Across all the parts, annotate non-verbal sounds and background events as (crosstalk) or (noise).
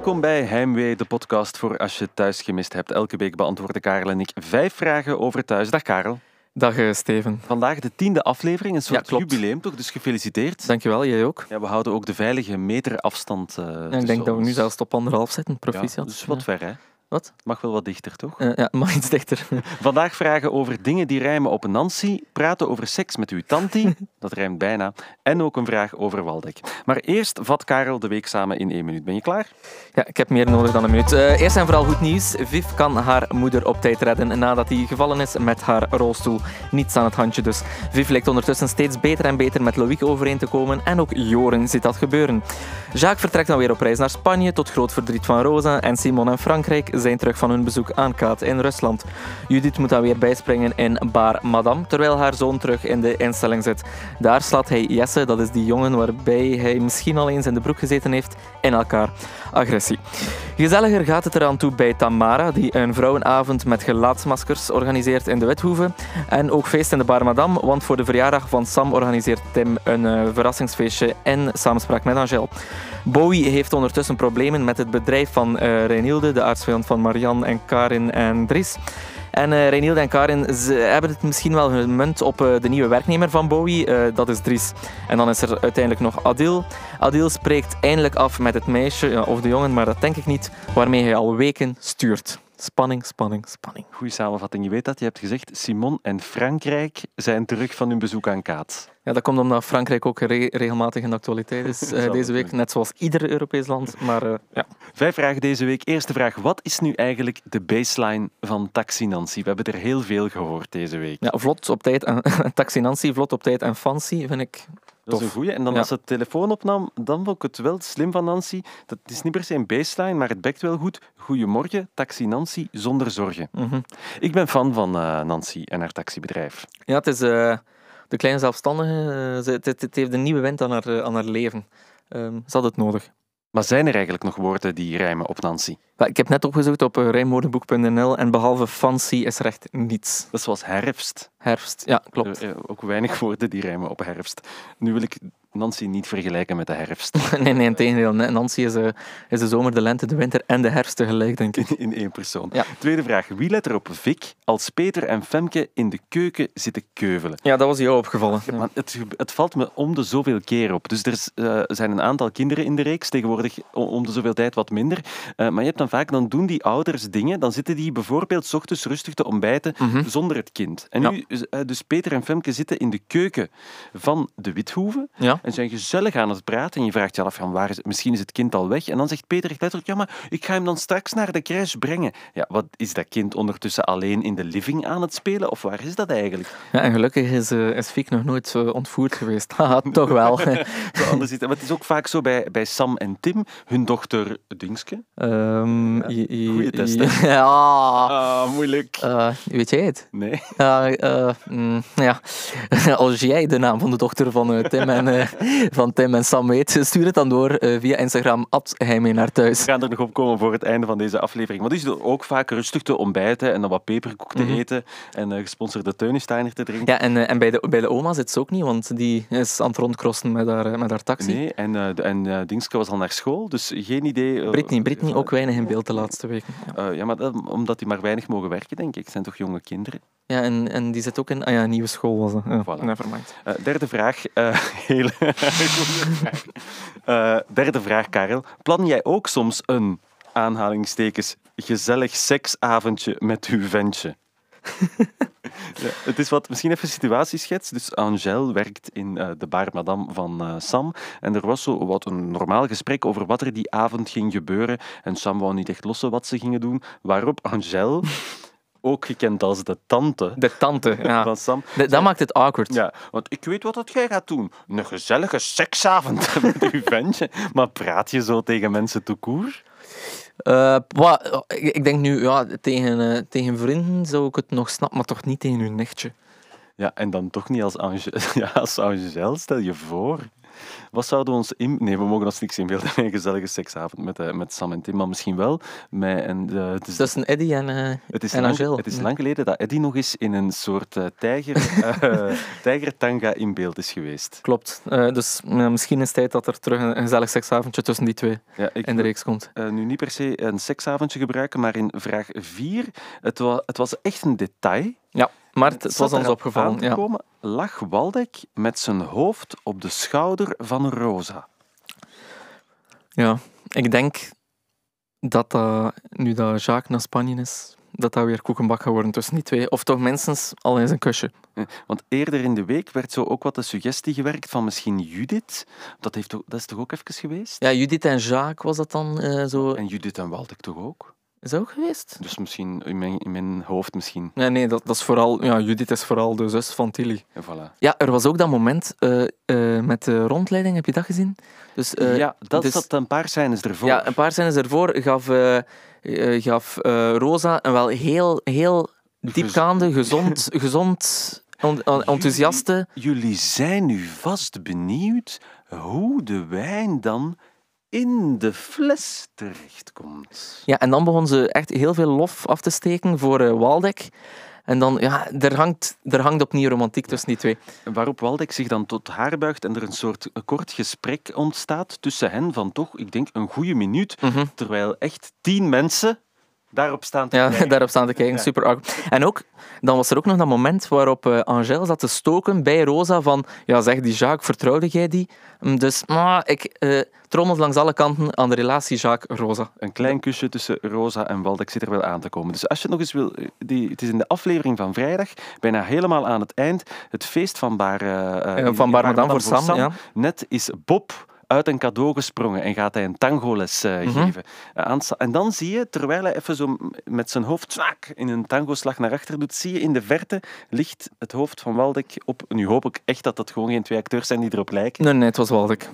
Welkom bij Heimwee, de podcast voor als je thuis gemist hebt. Elke week beantwoorden Karel en ik vijf vragen over thuis. Dag Karel. Dag eh, Steven. Vandaag de tiende aflevering, een soort Ja, jubileum toch, dus gefeliciteerd. Dankjewel, jij ook. Ja, we houden ook de veilige meter afstand eh Ja, ik tussen denk dat we nu zelfs op anderhalf zitten, Ja, proficiat. dus wat ver, hè? Wat? Mag wel wat dichter, toch? Eh, ja, mag iets dichter. (laughs) Vandaag vragen over dingen die rijmen op Nancy, praten over seks met uw tanti, (laughs) dat rijmt bijna, en ook een vraag over Waldeck. Maar eerst vat Karel de week samen in één minuut. Ben je klaar? Ja, ik heb meer nodig dan een minuut. Eh, eerst en vooral goed nieuws. Viv kan haar moeder op tijd redden nadat hij gevallen is met haar rolstoel. Niets aan het handje dus. Viv lijkt ondertussen steeds beter en beter met Loïc overeen te komen en ook Joren ziet dat gebeuren. Jacques vertrekt dan weer op reis naar Spanje tot groot verdriet van Rosa en Simon en Frankrijk zijn terug van hun bezoek aan Kaat in Rusland. Judith moet dan weer bijspringen in Bar Madame, terwijl haar zoon terug in de instelling zit. Daar slaat hij Jesse, dat is die jongen waarbij hij misschien al eens in de broek gezeten heeft, in elkaar. Agressie. Gezelliger gaat het eraan toe bij Tamara, die een vrouwenavond met gelaatsmaskers organiseert in de Withoeve. En ook feest in de Bar Madame, want voor de verjaardag van Sam organiseert Tim een eh, verrassingsfeestje in samenspraak met Angel. Bowie heeft ondertussen problemen met het bedrijf van Reinilde, de aardsvijand van Marianne en Karin en Dries. En Reinilde en Karin hebben het misschien wel gemunt op eh, de nieuwe werknemer van Bowie, dat is Dries. En dan is er uiteindelijk nog Adil. Adil spreekt eindelijk af met het meisje, of de jongen, maar dat denk ik niet, waarmee hij al weken stuurt. Spanning, spanning, spanning. Goeie samenvatting. Je weet dat, je hebt gezegd, Simon en Frankrijk zijn terug van hun bezoek aan Kaat. Ja, dat komt omdat Frankrijk ook re- regelmatig in de actualiteit is (laughs) eh, deze week, net zoals ieder Europees land. Maar eh, ja. Vijf vragen deze week. Eerste vraag, wat is nu eigenlijk de baseline van Taxi Nancy? We hebben er heel veel gehoord deze week. ja, vlot op tijd en (laughs) Taxi Nancy, vlot op tijd en fancy, vind ik Dat is een goeie. En dan Ja. als ze het telefoon opnam, dan vond ik het wel slim van Nancy. Dat is niet per se een baseline, maar het bekt wel goed. Goedemorgen, Taxi Nancy, zonder zorgen. Mhm. Ik ben fan van eh, Nancy en haar taxibedrijf. Ja, het is eh, de kleine zelfstandige. ze- het, het, het heeft een nieuwe wind aan haar, aan haar leven. Ehm, ze had het nodig. Maar zijn er eigenlijk nog woorden die rijmen op Nancy? Ik heb net opgezocht op uh, rijmwoordenboek.nl en behalve fancy is er echt niets. Dat is zoals herfst. Herfst, ja, klopt. Eh, eh, ook weinig woorden die rijmen op herfst. Nu wil ik Nancy niet vergelijken met de herfst. (laughs) Nee, nee, integendeel. Nancy is, eh, is de zomer, de lente, de winter en de herfst tegelijk, denk ik. In, in één persoon. Ja. Tweede vraag. Wie let er op Vic als Peter en Femke in de keuken zitten keuvelen? Ja, dat was jou opgevallen. Ja, maar het, het valt me om de zoveel keer op. Dus er is, eh, zijn een aantal kinderen in de reeks, tegenwoordig om de zoveel tijd wat minder. Eh, maar je hebt dan vaak, dan doen die ouders dingen, dan zitten die bijvoorbeeld 's ochtends rustig te ontbijten Mhm. zonder het kind. En Ja. nu, dus Peter en Femke zitten in de keuken van de Withoeve Ja. En zijn gezellig aan het praten. En je vraagt je af, van waar is, misschien is het kind al weg. En dan zegt Peter echt letterlijk, ja, maar ik ga hem dan straks naar de crash brengen. Ja, wat is dat kind ondertussen alleen in de living aan het spelen? Of waar is dat eigenlijk? ja, en gelukkig is, eh is Fiek nog nooit ontvoerd geweest. Haha, (laughs) toch wel. (laughs) Zo anders is het. Maar het is ook vaak zo bij, bij Sam en Tim, hun dochter Dingske. Ehm, Ja, goeie test? (laughs) Ja. Moeilijk. Eh, weet jij het? Nee. Ja, eh, mm, ja. (laughs) Als jij de naam van de dochter van, eh, Tim, en, van Tim en Sam weet, stuur het dan door via Instagram, mee naar We thuis. gaan er nog op komen voor het einde van deze aflevering. Maar het is er ook vaak rustig te ontbijten en dan wat peperkoek te Mhm. eten en gesponsorde Teunesteiner te drinken. Ja, en, en bij, de, bij de oma zit ze ook niet, want die is aan het rondcrossen met haar, met haar taxi. Nee, en, de- en Dingske was al naar school, dus geen idee. Britney, Britney ook weinig in beeld de laatste weken. Ja, ja, maar dat, omdat die maar weinig mogen werken, denk ik. Het zijn toch jonge kinderen? ja en, en die zit ook in... Ah ja, nieuwe school was dat. Ja, Voilà. Nevermind. Eh, derde vraag. eh, (laughs) hele goede vraag. Eh, derde vraag, Karel. Plan jij ook soms een, aanhalingstekens, gezellig seksavondje met uw ventje? (laughs) ja, het is wat, misschien even een situatieschets. Dus Angèle werkt in de bar Madame van Sam. En er was zo wat een normaal gesprek over wat er die avond ging gebeuren. En Sam wou niet echt lossen wat ze gingen doen. Waarop Angèle, ook gekend als de tante De tante, ja. van Sam, De- dat maakt het awkward. ja, want ik weet wat dat jij gaat doen. Een gezellige seksavond (laughs) met uw ventje. Maar praat je zo tegen mensen te koer? Eh, wa- ik, denk nu, ja, tegen, eh, tegen vrienden zou ik het nog snappen, maar toch niet tegen hun nichtje. Ja, en dan toch niet als Ange (laughs) ja, als Angel, stel je voor. Wat zouden we ons in... Nee, we mogen ons niks inbeelden met een gezellige seksavond met, eh, met Sam en Tim, maar misschien wel met een... eh, het is, Tussen Eddie en, eh het is, en lang, Angel. het is lang geleden dat Eddie nog eens in een soort tijger, (laughs) tijgertanga in beeld is geweest. Klopt. Dus ja, misschien is het tijd dat er terug een, gezellig seksavondje tussen die twee Ja, in de reeks komt. nu niet per se een seksavondje gebruiken, maar in vraag 4, het, wa het was echt een detail. Maar het, was ons opgevallen. Ja. lag Waldek met zijn hoofd op de schouder van Rosa. ja, ik denk dat nu dat Jacques naar Spanje is, dat dat weer koekenbak gaat worden tussen die twee. Of toch minstens al eens een kusje. Want eerder in de week werd zo ook wat de suggestie gewerkt van misschien Judith. Dat, heeft, dat is toch ook even geweest? Ja, Judith en Jacques was dat dan eh, zo. En Judith en Waldek toch ook? Is dat ook geweest? Dus misschien in mijn, in mijn hoofd misschien. Nee, nee, dat, dat is vooral... Ja, Judith is vooral de zus van Tilly. En voilà. Ja, er was ook dat moment eh, eh, met de rondleiding, heb je dat gezien? Dus, eh, ja, dat dus- zat een paar scènes ervoor. Ja, een paar scènes ervoor gaf, gaf eh, Rosa een wel heel, heel diepgaande, gezond, (laughs) gezond on- on- enthousiaste... Jullie zijn nu vast benieuwd hoe de wijn dan in de fles terechtkomt. Ja, en dan begon ze echt heel veel lof af te steken voor eh, Waldeck. En dan, ja, er hangt, er hangt opnieuw romantiek tussen die twee. Waarop Waldek zich dan tot haar buigt en er een soort kort gesprek ontstaat tussen hen van toch, ik denk, een goede minuut. Mhm. Terwijl echt tien mensen daarop staan te Ja, kijken. (laughs) daarop staan te kijken, Ja. super awkward. En ook, dan was er ook nog dat moment waarop eh Angèle zat te stoken bij Rosa van, ja zeg, die Jacques, vertrouwde jij die? Mm, Dus, maar ik eh trommels langs alle kanten aan de relatie Jacques-Rosa. Een klein kusje tussen Rosa en Waldek zit er wel aan te komen. Dus als je het nog eens wil... Die, het is in de aflevering van vrijdag, bijna helemaal aan het eind, het feest van Bar... eh, eh, Eh, van Bar Madame voor Sam, ja. Net is Bob uit een cadeau gesprongen en gaat hij een tangoles Mhm. geven. Eh, en dan zie je, terwijl hij even zo met zijn hoofd zwak in een tangoslag naar achter doet, zie je in de verte ligt het hoofd van Waldek op... Nu hoop ik echt dat dat gewoon geen twee acteurs zijn die erop lijken. Nee, nee, het was Waldeck.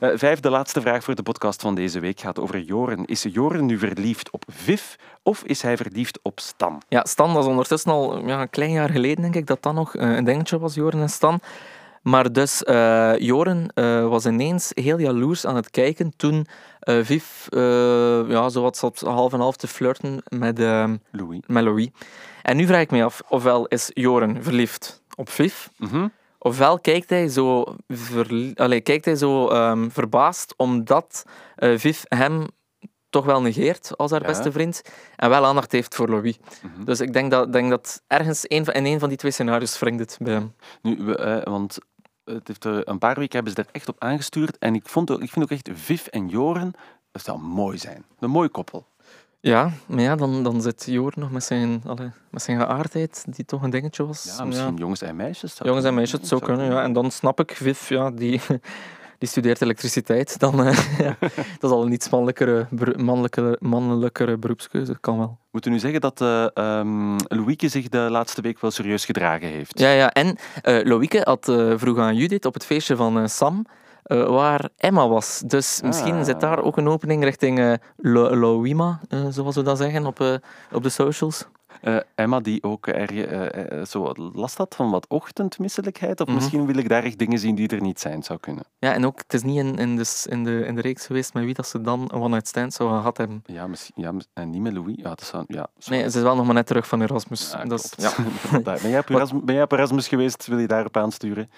Eh, vijfde laatste vraag voor de podcast van deze week gaat over Joren. Is Joren nu verliefd op Viv of is hij verliefd op Stan? Ja, Stan was ondertussen al ja, een klein jaar geleden, denk ik, dat dat nog een dingetje was, Joren en Stan. Maar dus, eh, Joren eh, was ineens heel jaloers aan het kijken toen eh, Viv ja, zo wat zat half en half te flirten met, Louis. met Louis. En nu vraag ik me af, ofwel is Joren verliefd op Viv, Mhm. ofwel kijkt hij zo, allee, kijkt hij zo ehm, verbaasd omdat Viv hem toch wel negeert als haar Ja. beste vriend en wel aandacht heeft voor Louis. Mhm. Dus ik denk dat, denk dat ergens een in een van die twee scenario's wringt het bij hem. Nu, we, eh, want het heeft er, een paar weken hebben ze er echt op aangestuurd. En ik, vond ook, ik vind ook echt Viv en Joren, dat zou mooi zijn. Een mooi koppel. Ja, maar ja, dan, dan zit Joren nog met zijn, met zijn geaardheid, die toch een dingetje was. Ja, misschien jongens en meisjes. Jongens en meisjes, zou kunnen. Ja. En dan snap ik, Viv, ja, die, (laughs) die studeert elektriciteit. Dan, eh, (laughs) ja, dat is al een iets mannelijkere, mannelijkere, mannelijkere beroepskeuze. Kan wel. Moeten we nu zeggen dat eh ehm, Louieke zich de laatste week wel serieus gedragen heeft? Ja, ja. En eh Loïke had eh, vroeg aan Judith op het feestje van Sam waar Emma was. Dus misschien Ah. zit daar ook een opening richting Lo- Loïma, zoals we dat zeggen op, op de socials. Eh, Emma, die ook erg eh, eh, zo last had van wat ochtendmisselijkheid. Of Mhm. misschien wil ik daar echt dingen zien die er niet zijn, zou kunnen. Ja, en ook, het is niet in, in, de, in, de, in de reeks geweest met wie dat ze dan een one-night stand zou gehad hebben. Ja, misschien, ja, en niet met Louis. Ja, dat zou, ja, Nee, ze is wel nog maar net terug van Erasmus. Ja, dat is, ja. (laughs) Ben, jij op (laughs) Erasmus, ben jij op Erasmus geweest? Wil je daarop aansturen?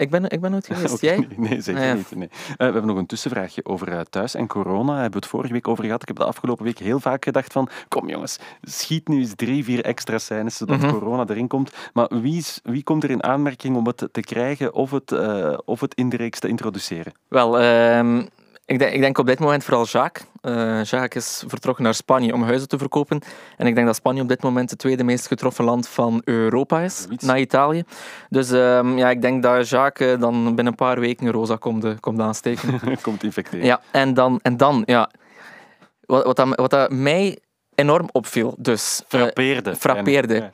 Ik, ben, ik ben nooit geweest. (laughs) Jij? Nee, nee, zeker Ah, ja. niet. Nee. Eh, we hebben nog een tussenvraagje over eh, thuis en corona. Daar hebben we het vorige week over gehad. Ik heb de afgelopen week heel vaak gedacht van kom jongens, schiet nu eens drie, vier extra scènes zodat Mhm. corona erin komt. Maar wie, is, wie komt er in aanmerking om het te krijgen of het, eh, of het in de reeks te introduceren? Wel, ehm, ik, denk, ik denk op dit moment vooral Jacques. Eh, Jacques is vertrokken naar Spanje om huizen te verkopen. En ik denk dat Spanje op dit moment het tweede meest getroffen land van Europa is, Zoiets. na Italië. Dus ehm, ja, ik denk dat Jacques eh, dan binnen een paar weken Rosa komt, eh, komt aansteken. (laughs) komt infecteren. ja, en dan, en dan ja, wat, wat, dat, wat dat mij enorm opviel, dus... Frappeerde. frappeerde. Ja.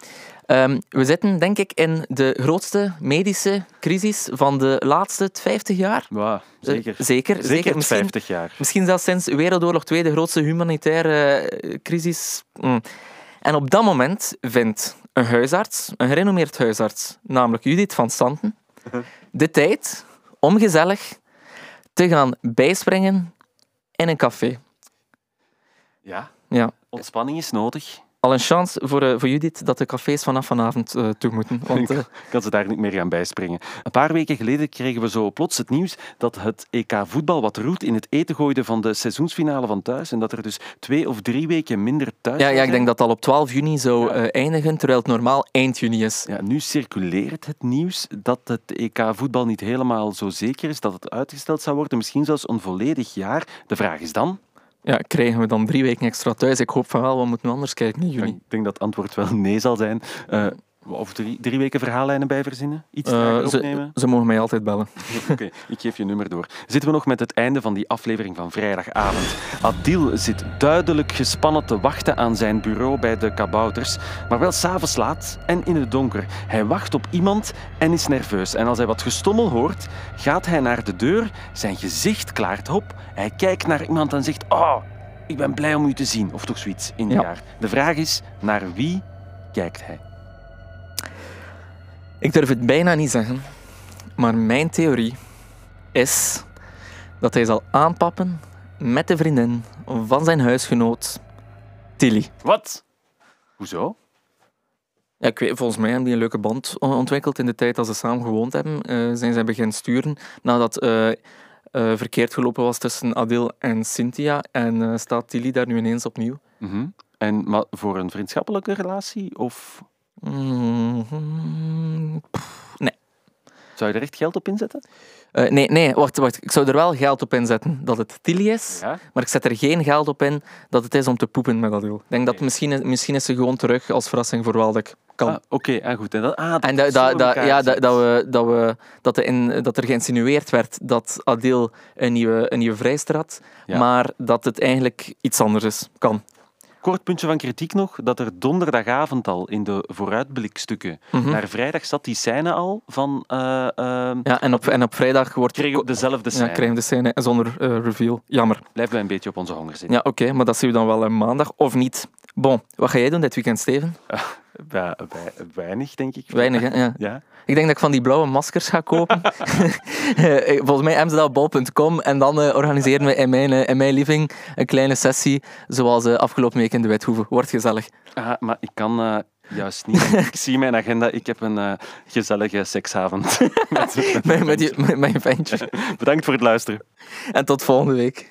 Ehm, we zitten, denk ik, in de grootste medische crisis van de laatste 50 jaar. Ja, Eh, zeker. zeker, Zeker, zeker. het Misschien, 50 jaar. misschien zelfs sinds Wereldoorlog 2 de grootste humanitaire eh, crisis. Mm. En op dat moment vindt een huisarts, een gerenommeerd huisarts, namelijk Judith van Santen, (laughs) de tijd om gezellig te gaan bijspringen in een café. Ja, Ja. ontspanning is nodig. Al een chance voor, eh, voor Judith dat de cafés vanaf vanavond eh, toe moeten. Want eh, kan ze daar niet meer gaan bijspringen. Een paar weken geleden kregen we zo plots het nieuws dat het EK voetbal wat roet in het eten gooide van de seizoensfinale van thuis. En dat er dus twee of drie weken minder thuis ja, ja, ik denk dat het al op 12 juni zou Ja. eindigen, terwijl het normaal eind juni is. Ja, nu circuleert het nieuws dat het EK voetbal niet helemaal zo zeker is, dat het uitgesteld zou worden, misschien zelfs een volledig jaar. De vraag is dan, Ja, krijgen we dan drie weken extra thuis? Ik hoop van wel, we moeten anders kijken in ik denk dat het antwoord wel nee zal zijn, Eh, of drie, drie weken verhaallijnen bij verzinnen? Iets Eh, trager ze, opnemen? ze mogen mij altijd bellen. (laughs) Oké, ik geef je nummer door. Zitten we nog met het einde van die aflevering van vrijdagavond. Adil zit duidelijk gespannen te wachten aan zijn bureau bij de kabouters, maar wel s'avonds laat en in het donker. Hij wacht op iemand en is nerveus. En als hij wat gestommel hoort, gaat hij naar de deur, zijn gezicht klaart op, hij kijkt naar iemand en zegt Oh, ik ben blij om u te zien, of toch zoiets in het Ja. jaar. De vraag is, naar wie kijkt hij? Ik durf het bijna niet zeggen, maar mijn theorie is dat hij zal aanpappen met de vriendin van zijn huisgenoot Tilly. Wat? Hoezo? Ja, ik weet, volgens mij hebben die een leuke band ontwikkeld in de tijd dat ze samen gewoond hebben. Eh, zijn zij beginnen sturen nadat eh, verkeerd gelopen was tussen Adil en Cynthia. En staat Tilly daar nu ineens opnieuw. Mhm. En maar voor een vriendschappelijke relatie? Of Mhm. zou je er echt geld op inzetten? Eh, nee, nee, wacht, wacht. Ik zou er wel geld op inzetten dat het Tilly is. Ja. Maar ik zet er geen geld op in dat het is om te poepen met Adil. Ik denk dat misschien, misschien is ze gewoon terug als verrassing voor Waldek. Kan. Ah, Oké, ah, goed. En dat, ah, dat En ja, dat, we, dat, we, dat, in, dat er geïnsinueerd werd dat Adil een nieuwe, een nieuwe vrijster had, Ja. maar dat het eigenlijk iets anders is. Kan. Kort puntje van kritiek nog, dat er donderdagavond al in de vooruitblikstukken Mhm. naar vrijdag zat die scène al van... eh ehm, Ja, en, op, en op vrijdag wordt kregen we dezelfde ja, scène. krijgen we de scène zonder eh, reveal. Jammer. Blijf bij een beetje op onze honger zitten. Ja, oké, maar dat zien we dan wel een maandag of niet. Bon, wat ga jij doen dit weekend, Steven? (laughs) Weinig, denk ik. Weinig, hè? Ja. Ja. Ik denk dat ik van die blauwe maskers ga kopen. (laughs) Eh, Volgens mij amsterdambal.com en dan eh, organiseren we in mijn, eh, in mijn living een kleine sessie, zoals eh, afgelopen week in de Wethoeve. Wordt gezellig. Ah, maar ik kan eh, juist niet. (laughs) ik zie mijn agenda. Ik heb een eh, gezellige seksavond. (laughs) met, Met, met, je, met mijn ventje. Bedankt voor het luisteren. En tot volgende week.